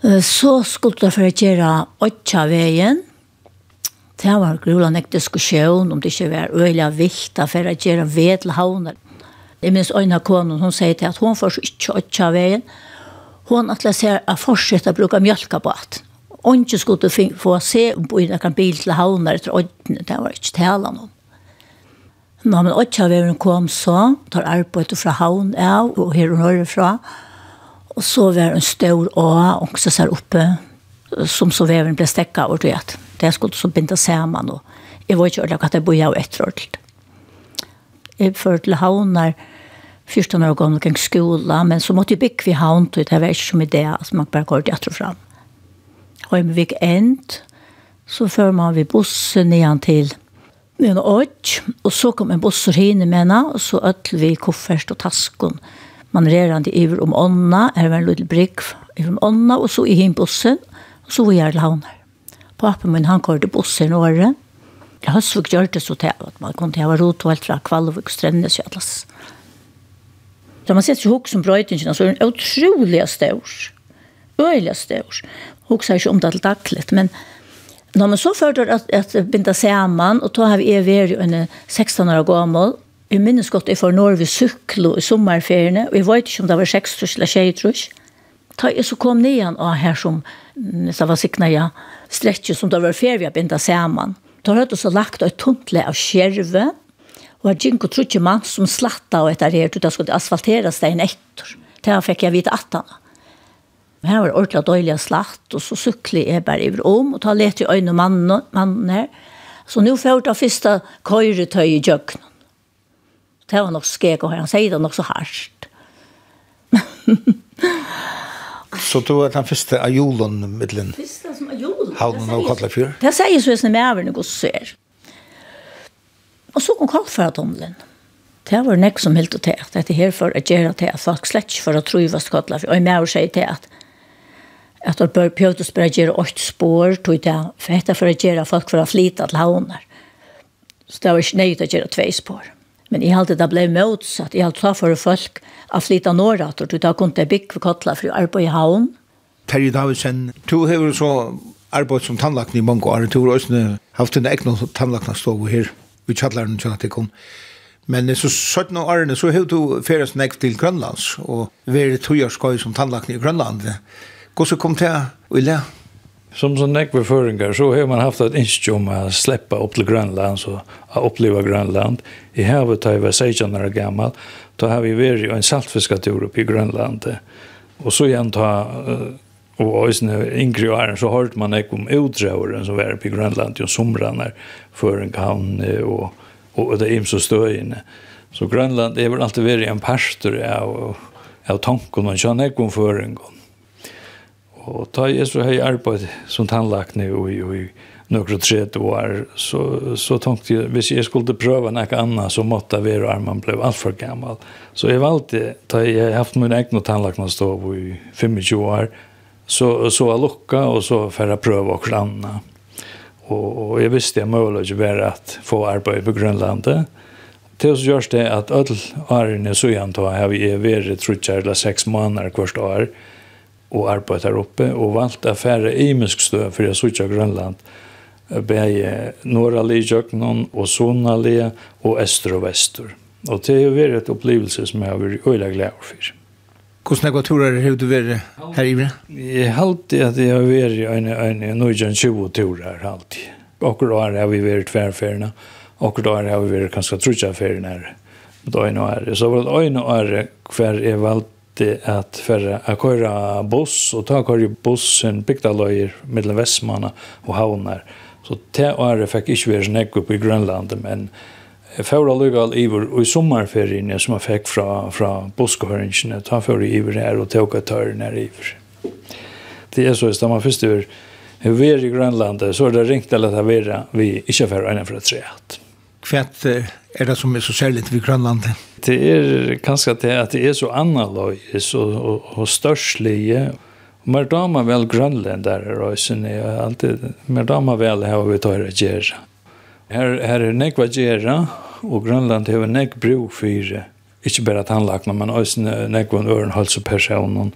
Så skulle det for å gjøre åtta veien, det var grula nek diskusjon om det ikke var øyla vikta for å gjøre ved til havner. Jeg minns øyna konen, hun sier til at hun får ikke åtta veien, hun at la seg å fortsette å bruke mjölka på mjølkabåt. ikke skulle få se om på en bil til havner etter ånden, det var ikke tala noe. Nå, men åtta Åtjaveveren kom så, tar arbeidet fra havn av, og her og høyre fra. Og så var en stor å, og så ser oppe, som så veveren ble stekket over til at det skulle så binde sammen. Og jeg var ikke ordentlig at jeg bodde av etter ordentlig. Jeg førte til havn der, første når jeg gikk til skolen, men så måtte jeg bygge ved havn, og det var ikke som idé, så man bare går til etter og frem. Og jeg gikk endt, så fører man ved bussen igjen til vi en åk, og så kom en bussor hinne med henne, og så ødel vi koffert og taskon. Man rerer rerande iver om ånda, her var en liten brygg iver om ånda, og så i hin bussen, og så var jeg til havner. Papen min, han kørte bussen året. Jeg har så gjort det så til at man kunne ha rot og alt fra Kvalvik, Strennes og alles. Da man setter hok som brøytingen, så er den utrolig stør. Øyelig stør. Hok sier ikke om det til dagligt, men Nå, men så følte jeg at, at begynte sammen, og da har vi vært en 16 år gammel, Jeg minnes godt jeg får Norge sykler i sommerferiene, og jeg vet ikke om det var 6 trus eller 6 trus. Da jeg så kom nian av her som, så var sikna ja stretcher som det var ferie vi binda då Da hadde så lagt et tuntle av skjerve, og jeg gikk og trodde mann som slatta og etter her, da skulle asfalteras det en etter. Där fikk jeg vite at han. Men her var ordentlig døylig slatt, og så sykler jeg bare over om, og ta let i øynene mannen, mannen her. Så nå får jeg ta første køyretøy i jøkken. Det var nok skjeg, og han sier det nok så hardt. så du var den første av julen, middelen? Første som av julen? Havnen og Kotlefjør? Det sier så jeg som jeg er noe ser. Og så kom Kotlefjørtunnelen. Det var nek som helt og til at dette her for å gjøre til at folk slett for å tro hva Kotlefjør. Og jeg med å si til at at det bør pjøtes bare gjøre åkt spår, tog det fette for å gjøre folk for å flyte til havner. Så det var ikke nøyt å gjøre tve spår. Men jeg halte det ble motsatt. Jeg halte for folk å flyte norrat, og tog det kunne det bygge for kottler for å arbeide i havn. Terje Davidsen, du har jo så arbeidet som tannlakken i mange år. Du har også haft en egen tannlakken stå her, i kjalleren til at det kom. Men så 17 årene så har du ferdes nekv til Grønlands, og vært tog som tannlakken i Grønland. Ja Hvordan kom det og i? Som sånn nekve føringer, så har man haft et innskje om å släppa opp til Grønland, så å oppleva Grønland. I havet tar jeg var 16 år gammal, da har vi vært en saltfiskatur oppe i Grønland. Og så igjen ta, og øyne yngre åren, så hørte man ikke om utdrageren som var oppe i Grønland, jo somrene, føringhavn og, og det er imse støyene. Så Grønland er vel alltid vært en pastor av, av tanken, og ikke han ikke om føringen. Og ta jeg så høy arbeid som tannlakne og i, i nokre tredje år, så, så tenkte jeg, hvis jeg skulle prøve noe annet, så måtte jeg være armen ble alt for gammel. Så jeg valgte, da jeg har haft min egen tannlakne stå i 25 år, så, så jeg lukka, og så får jeg prøve noe annet. Og, og jeg visste jeg målet ikke være at få arbeid på Grønlandet, til så gjørs det at alle årene så gjerne har vi vært trutjer eller seks måneder hvert år, og og arbeid her oppe, og valgte å fære imensk stø for jeg sutja Grønland, bæje norra jøknon og sona li, og øster og vester. Og det har vært et opplevelse som jeg har vært øyla glad for. Hvordan er det turer har du vært her i Bren? Jeg har alltid at jeg har vært en, en, en, en 20 turer alltid. Akkur Akkurat har vi vært tverrferdene, akkurat har vi vært kanskje trutja ferdene her. Det er en år. Så var det en år hver jeg valgt at for å køre buss, og ta køre bussen bygdaløyer mellom Vestmanna og Havnar. Så det året fikk ikke være snakk opp i Grønland, men jeg får allikevel iver, og i sommerferien som jeg fikk fra, fra busskøringene, ta for iver her og tog et tørre nær iver. Det er så, hvis man først iver, vi er i Grönland så är det ringt eller att vi är vi inte för en för att Fett er det som er så særligt ved Grønland? Det er kanskje det at det er så analogisk og, og, og størslige. Mer damer vel Grønland der er jeg er alltid, mer damer vel har vi tar å gjøre. Her, her er nekva gjøre, og Grønland har nek bro for ikke bare tannlakna, men også nekva ørenhalsepersonen,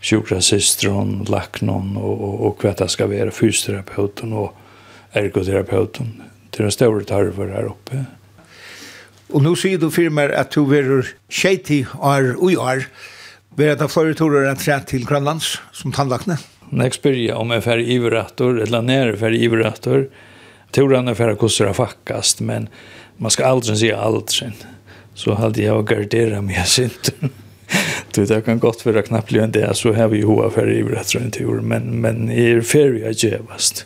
sjukrasistron, laknon, og, og, og hva det skal være, fysioterapeuten og ergoterapeuten Det er en stor tarver her oppe. Og nå sier du firmer at du verur tjeiti år og år. Vil det flere turer enn tre til Grønlands som tannlakne? Når jeg spyr om jeg fer iverattor, eller nere fer iverattor, turene fer kusser fakkast, men man skal aldri si aldri. Så hadde jeg å gardere meg sint. Du, det kan godt være knapplig enn det, så har vi jo hva fer iverattor en tur, men, men er ferie er djevast.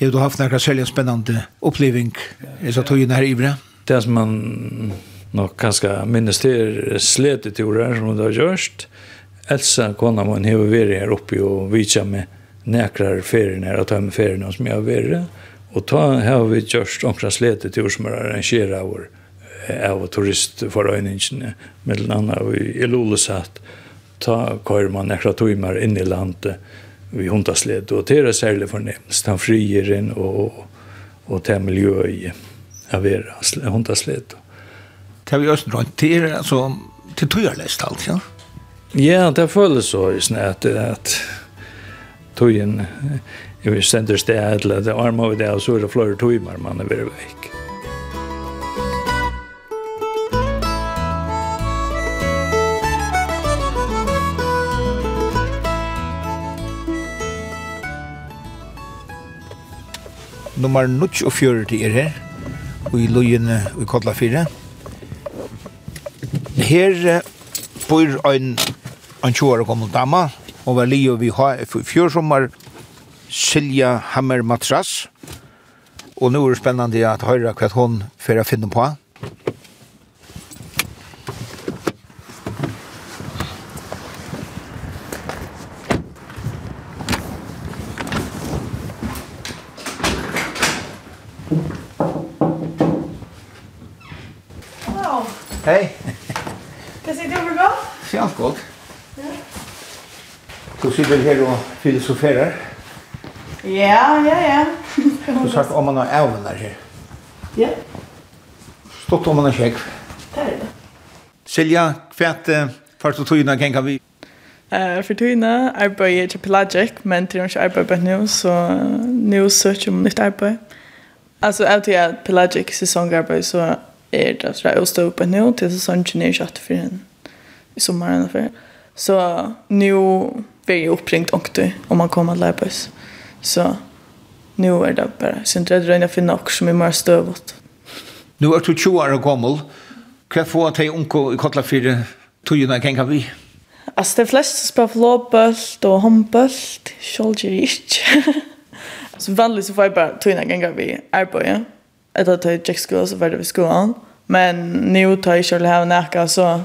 Har du haft några sälja spännande upplevelse i så tog här Ivre? Det som man nog ganska minnes till sletet i år som det har gjort. Elsa kona man har varit här uppe och vitsa med näkrar ferierna och ta med ferierna som jag har varit. Och ta har vi gjort omkring sletet i år som har av vår av turistforøyningen, mellom annet i Lulesat, ta kører man nekra tøymer inn i landet, vi hundasled, og det er særlig fornemst, han frier inn og, og til miljøet av er hundasled. Det er vi også drønt, til, er altså, til tror jeg lest alt, ja? Ja, det føles så, at, at tøyen, vi sender sted, eller det armer vi det, og så er det flere tøymer man er veldig vekk. nummer 24 er her, og i Løyen i Kodla 4. Her bor en, en 20 år gammel dama, og var li og vi har i fjør sommer Silja Hammer Matras, og nå er det spennende at høyre hva hun får finne på. Wow. Hej. Kan sitta över bra? Fjant gott. Ja. Du sitter här och filosoferar. Ja, ja, ja. Du sagt om man har även där här. Ja. Stått om man har käk. Det är det. Silja, kvärt först og tydna kan vi. Eh för tydna arbetar til pelagic men til ikke arbeid på nå, så nu söker om nytt arbeid. arbete. Alltså alltid Pelagic-sesongarbeid, så er det så jeg stå uppe nå til sesongen er kött for en i sommaren For. Så nå blir jeg oppringt ångte om man kommer til lära oss. Så nå er det bare bara sen det röna för något som er mer støvått. Nu er du 20 år gammel. Hva får til unko i kottla fyrir tøyuna kan vi? Altså, de fleste spør flåbølt og håndbølt, sjålger ikke. Så vanlig så får jeg bare tøyuna kenka vi arbeid, etter at jeg gikk skolen, så var det ved skolen. Men nu tar jeg selv her nækka, så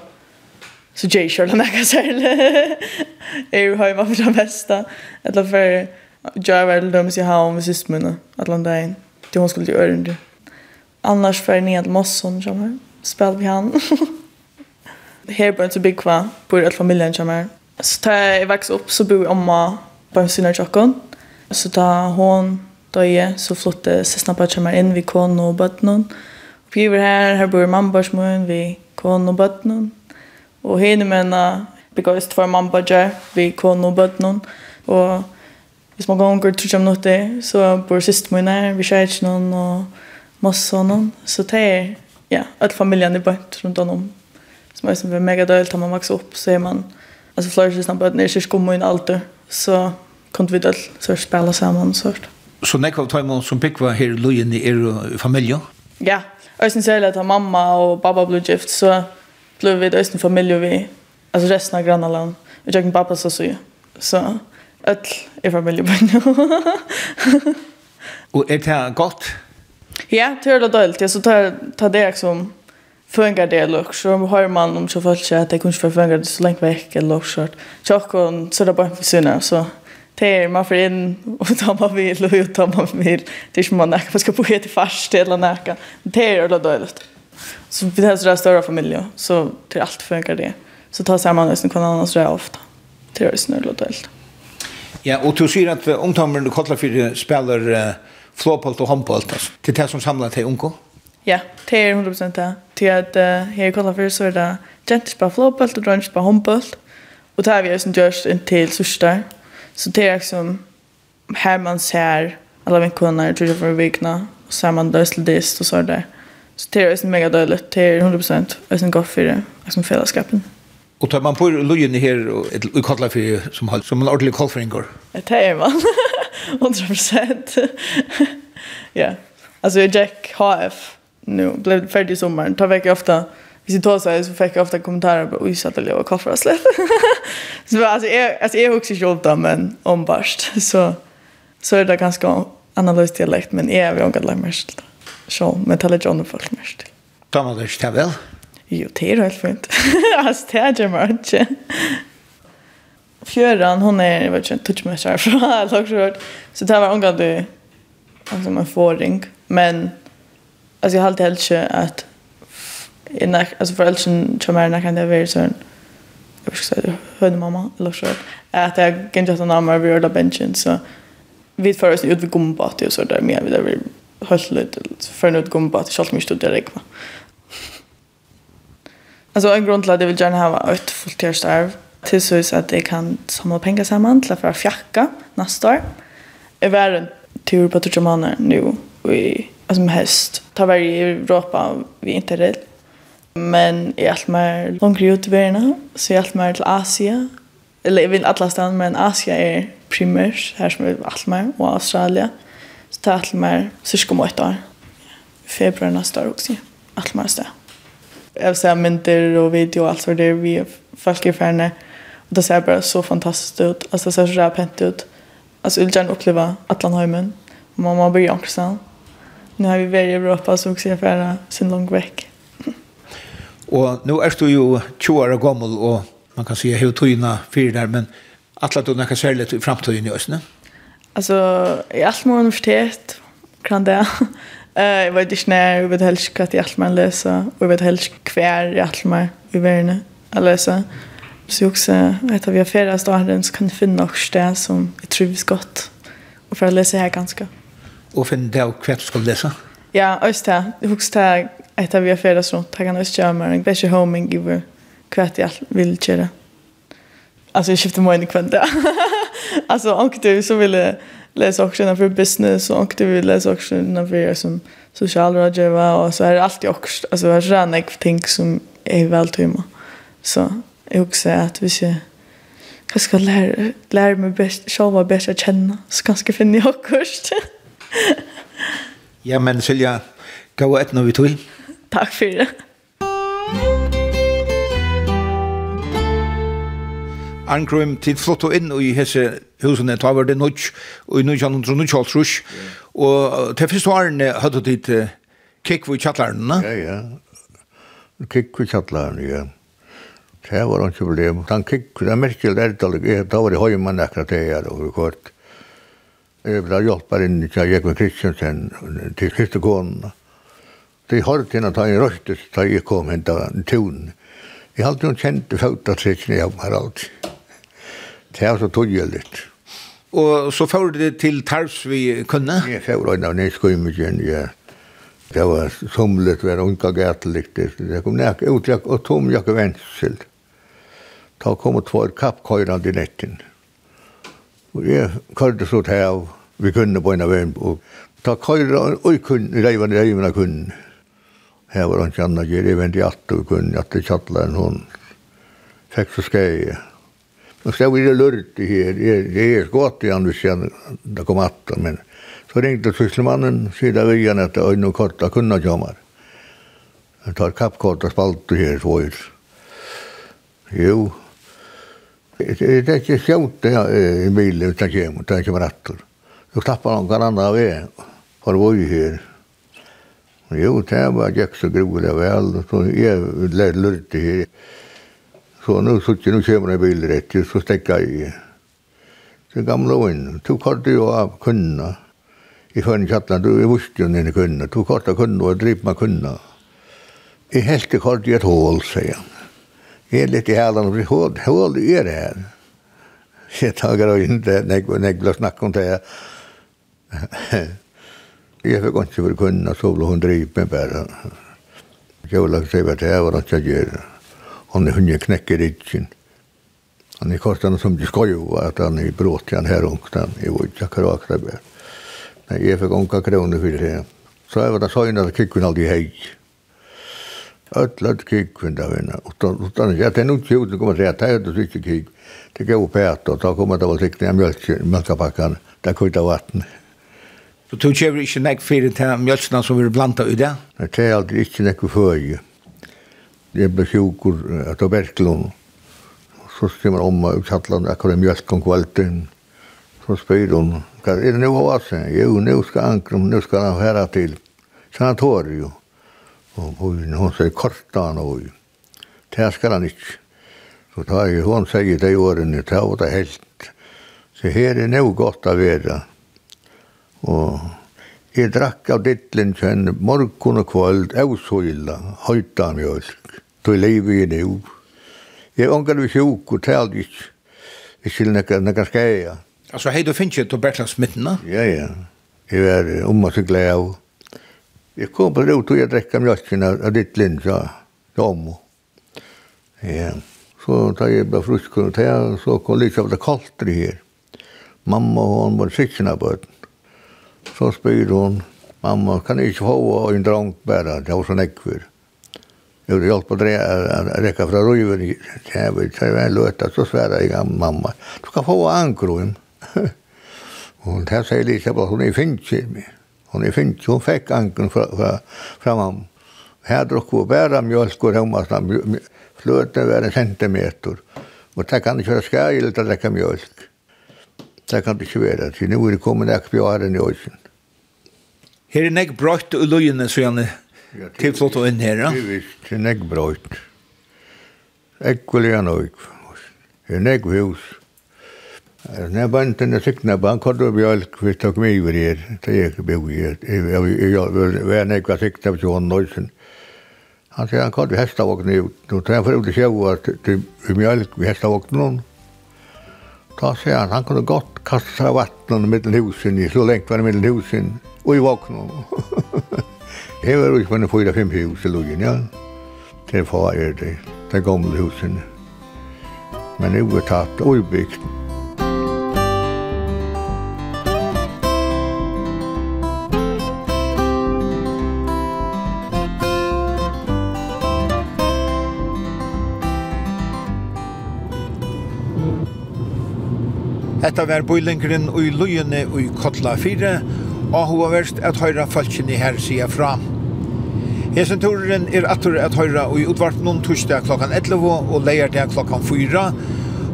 så jag jeg selv nækka særlig. jeg er jo hjemme for det bästa. Eller för jag var veldig dømes i havn ved siste minne, att landa in. Det hon skulle til Ørende. Annars för jeg ned Mosson, som här. Spel vi han. her bor jeg til Bigva, bor alle familjen som her. Så tar jeg vokser opp, så bor jeg omma på en synne tjokken. Så tar hun døye, så flotte søsna på kommer inn vi kone og bøttene. Og vi var her, her bor mamma bare vi kone og bøttene. Og henne mener, begøyst for mamma bare vi kone og bøttene. Og hvis man går tror jeg noe så bor søsne min her, vi skjer ikke noen og masse og noen. Så det er, ja, alle familien er bøtt rundt om. Som er som er mega dølt, har man vokst opp, så er man, altså flere søsne på bøttene er ikke skummet inn. Så kunne vi dølt, så spela sammen så så nekva av tøymon som byggva her lojen i er familie? Ja, och sen säger att mamma och pappa blev gift, så blev vi Øysten familie vi, Alltså resten av grannaland, jag tjøkken pappa så så. Så öll i familj på nu. og er det godt? Ja, det är det dåligt. Så tar, tar det som föngar det lock så har man om så folk att det kanske förfänga det så länge veck eller lock short. Chock och så där bara för syna så det man får in och ta man vill och ta man vill det är som man näka ska på ett fast eller näka det är det dåligt så vi har sådär större familjer så till allt funkar det så tar samman nästan kan annars det ofta det är snurrigt dåligt Ja, og du sier at att ungdomar och kottlar spiller uh, flåpalt og handpalt altså. Det är det som samler til unge? Ja, det er 100% det. Til at uh, här i kottlar så er det gentis på flåpalt og dröntis på handpalt. Og det här vi är som inntil till sista Så det är liksom här man ser alla vinkunnar tror jag för vikna och så är man dödsledist och så där. Så det är liksom mega dödligt. Det 100% liksom gott för det, liksom fällskapen. Och tar man på lujen här och i kallar för som har som en ordentlig kall för ingår. Det är man. 100%. ja. Alltså jag Jack HF nu blev färdig i sommaren. Tar vecka ofta hvis jeg tar seg, så fikk jeg ofte kommentarer på oj satt jag og slett». så. altså, jeg, altså, jeg husker ikke ofte, men ombarst. så så er det ganske annerledes dialekt men är vi ongat lagt mest. Så med talet John folk mest. Tar man det ikke til vel? Jo, det er helt fint. altså, det er ikke ju ikke. Fjøren, hun er, jeg vet ikke, inte, touchmästare fra Lagsjord. Så det var omgående, alltså man får ring. Men, altså, jeg har alltid helt att innan alltså föräldern kommer kan det vara sån jag ska säga hörde mamma eller så att jag kan inte ta namn över hela benchen så vi för oss ut vi kommer på att så där mer vi där vi höll lite för något kommer på att jag stod direkt va Alltså en grund till att jag vill gärna ha ett fulltidsstarv till så att jag kan samla pengar samman till att få fjacka nästa år. Jag var en tur på tusen månader nu i, alltså med häst Ta varje i Europa inte Interrail. Men jeg alt mer langere ut i verden, så jeg alt mer til Asia. Eller jeg vil alle stedene, men Asia er primært, her som er alt mer, og Australia. Så det er alt mer cirka om ett år. Februar nästa år också, alt mer sted. Jeg vil se mynter og video og alt for det vi folk er ferne. Og det ser bare så fantastiskt ut, altså det ser så räpent ut. Alltså jag vill gärna uppleva Atlanheimen. Mamma blir ju också. Nu har vi varit i Europa så också jag färra sin lång veck. Og nå er du jo 20 år gammel, og man kan si jeg har tøyene fire der, men atlet du noe særlig i fremtiden i Østene? Altså, i alt må universitet, kan det. Uh, jeg vet ikke når, jeg vet helst hva jeg alt må lese, og jeg vet helst hver jeg alt må i verden å lese. Så jeg også vet at vi har ferie stående, så kan jeg finne noe sted som jeg trives godt, og for å lese her ganske. Og finne det og hva du skal lese? Ja, også det. Jeg husker det etter vi har ferdes rundt, Jag kan också gjøre meg en bedre homing i kvart jag vill köra. Alltså jag skiftar mig in i kvart. alltså om du så vill läsa också innanför business och om du vill läsa också innanför som socialrådgivare och så är det alltid också. Alltså jag har en ting som är väl tumma. Så jag också att vi ser jag ska lära, lära mig bäst, själva bäst att känna så ganska finna jag också. ja men Silja, gå ett när vi tog Takk for det. Arnkrum, tid flott og inn i hese husene, ta var det nødt, og i nødt han hundru nudj holdt rush, og til første årene hadde tid kikk i kjattlarene. Ja, ja, kikk i kjattlarene, ja. Det var ikke problem. Han kikk, det er merkelig lærdalig, da var det høymann akkurat det her, og vi kort. Jeg ble hjelper inn til Jekven Kristiansen, til Kristikonene de hørte henne da jeg røstes da jeg kom hen til tunen. Jeg hadde noen kjente fautatretsene jeg var alt. Det er så togjeldig. Og så får du det til Tars vi kunne? Jeg får øyne av nedskymmen, ja. Det var somlet, det var unga gætelikt. Det kom nek utrekk og tom jakke vensel. Da kom og tvær kappkøyrande i netten. Og jeg kørte så til av, vi kunne på en av en, og da køyra og kunn, reivan reivan av kunn. Her var han kjanna at jeg vent i atte og kunne at det tjattla en hund. Fikk så skei. Men så var det lurt i her. Det er skått igjen hvis jeg da kom atte. Men så ringte syslemannen, sier det viljan etter øyne og korta kunna kjammar. Han tar kappkort og spalt her, så Jo. Det er ikke sjønt det i bilen, hvis han kommer, hvis han kommer atter. Så klappar han hver andre av vei, for å her. Jo, det var jeg så gruvelig vel, så jeg lærte lurte her. Så nu sitter nu kommer en bil rett, så stekker jeg. Så gamle inn, to kortet jo av kundene. I fann kjattene, du, jeg visste jo denne kundene, to kortet kundene, og jeg drip med kundene. Jeg helte kortet i et hål, sier han. Jeg er litt i hælen, for hål, hål er det her. Jeg tager og ikke, når jeg snakker om det her. Jeg fikk ikke for kunden, så ble hun drivet med bare. Jeg ville si hva det var at jeg gjør. Han er hundre knekker i. Han er kostet noe som de skal jo, at han er brått igjen her ungsten. Jeg var ikke akkurat akkurat bare. Nei, jeg fikk unga kroner for det. Så jeg var da søgnet at kikken aldri hei. Öll, öll kikken da vinna. Utan, jeg tenner ikke ut, det kommer til at jeg hadde sikkert kik. Det gav pæt, og da kommer det var sikkert, jeg mjölkapakkene, der kuttet vatten. Så du kjøver ikke nek fyrir til mjølsene som vi blanda i det? Jeg tar aldri ikke nek fyrir. Jeg ble sjukur av tuberkulon. Så stemmer om meg utsattland, akkurat mjølk om kvalten. Så spyr hun, hva er det nu hva seg? Jo, nu skal ankrum, nu skal han herra til sanatorium. Og hun, hun sier korta han og Det skal han ikke. Så tar jeg, hun sier det i årene, det og ta helt. Så her er nu godt å være. Og jeg drakk av dittlen kjenn morgon og kvöld, av søyla, høyta mjölk, tog leivi i nu. Jeg ångar vi sjuk og talt ikke, ikke nekka, nekka skæja. Altså, hei du finnst ikke til Bertlands? Ja, ja. Jeg var omma så glad av. Jeg kom på det ut og jeg drekka mjölken av dittlen, sa Tomo. Ja, så da jeg ble frusk og tæ, så kom litt av det kaltri her. Mamma og hon var sikkina på det. Så spyr hon, mamma, kan jeg ikke få en drang bare? Det var så nekver. Jeg ville hjelpe å rekka fra røyven i tjævet, så jeg var en så sværa jeg mamma. Du kan få ankroen. Og det sier Elisabeth, hon er finnsi. Hon er finnsi, hon fikk ankroen fra, fra, fra mamma. Her drukk vi bare mjølk og rømmasna, fløten var en centimeter. Og det kan ikke være skærgilt å drekka mjølk. Det kan det ikke være, for nå er det kommet nok på åren i åsen. Her er nek brøyt og løyene, så gjerne, til flott og inn her, ja? Det er visst, det er nek brøyt. Ekk er gjerne. Det er nek hus. Når jeg vant denne siktene, han kom til å hvis jeg kom i over her, det er ikke bjør her. Jeg var nekk av siktene på Johan Nøysen. Han sier han kom til hestavåkene ut, og så jeg får ut til sjøen, til mjølk, vi hestavåkene noen. Da sier han, han kunne godt kaste seg vattnet mellom husen, så lengt var det mellom husen, og i våkne. det var jo ikke fyra-fem hus i lugen, ja. Det var det, det gamle husen. Men det var tatt og bygd. Hetta var bøylingren og i løyene og i Kotla 4, og hva verst at høyra falskene her sida fra. Hesen turen er atur at høyra og i utvarp noen torsdag klokkan 11 og leier det klokkan 4,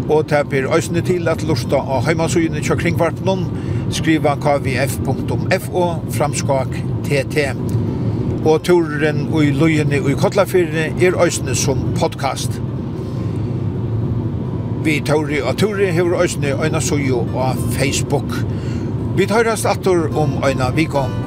og tapir øysene til at lusta av heimasugene kjør kringvarp noen, skriva kvf.fo framskak tt. Og turen og i løyene og i Kotla 4 er øysene som podcast vi Tauri, og Tauri hever òsne øyna suju av Facebook. Vi tar oss atter om øyna vikom.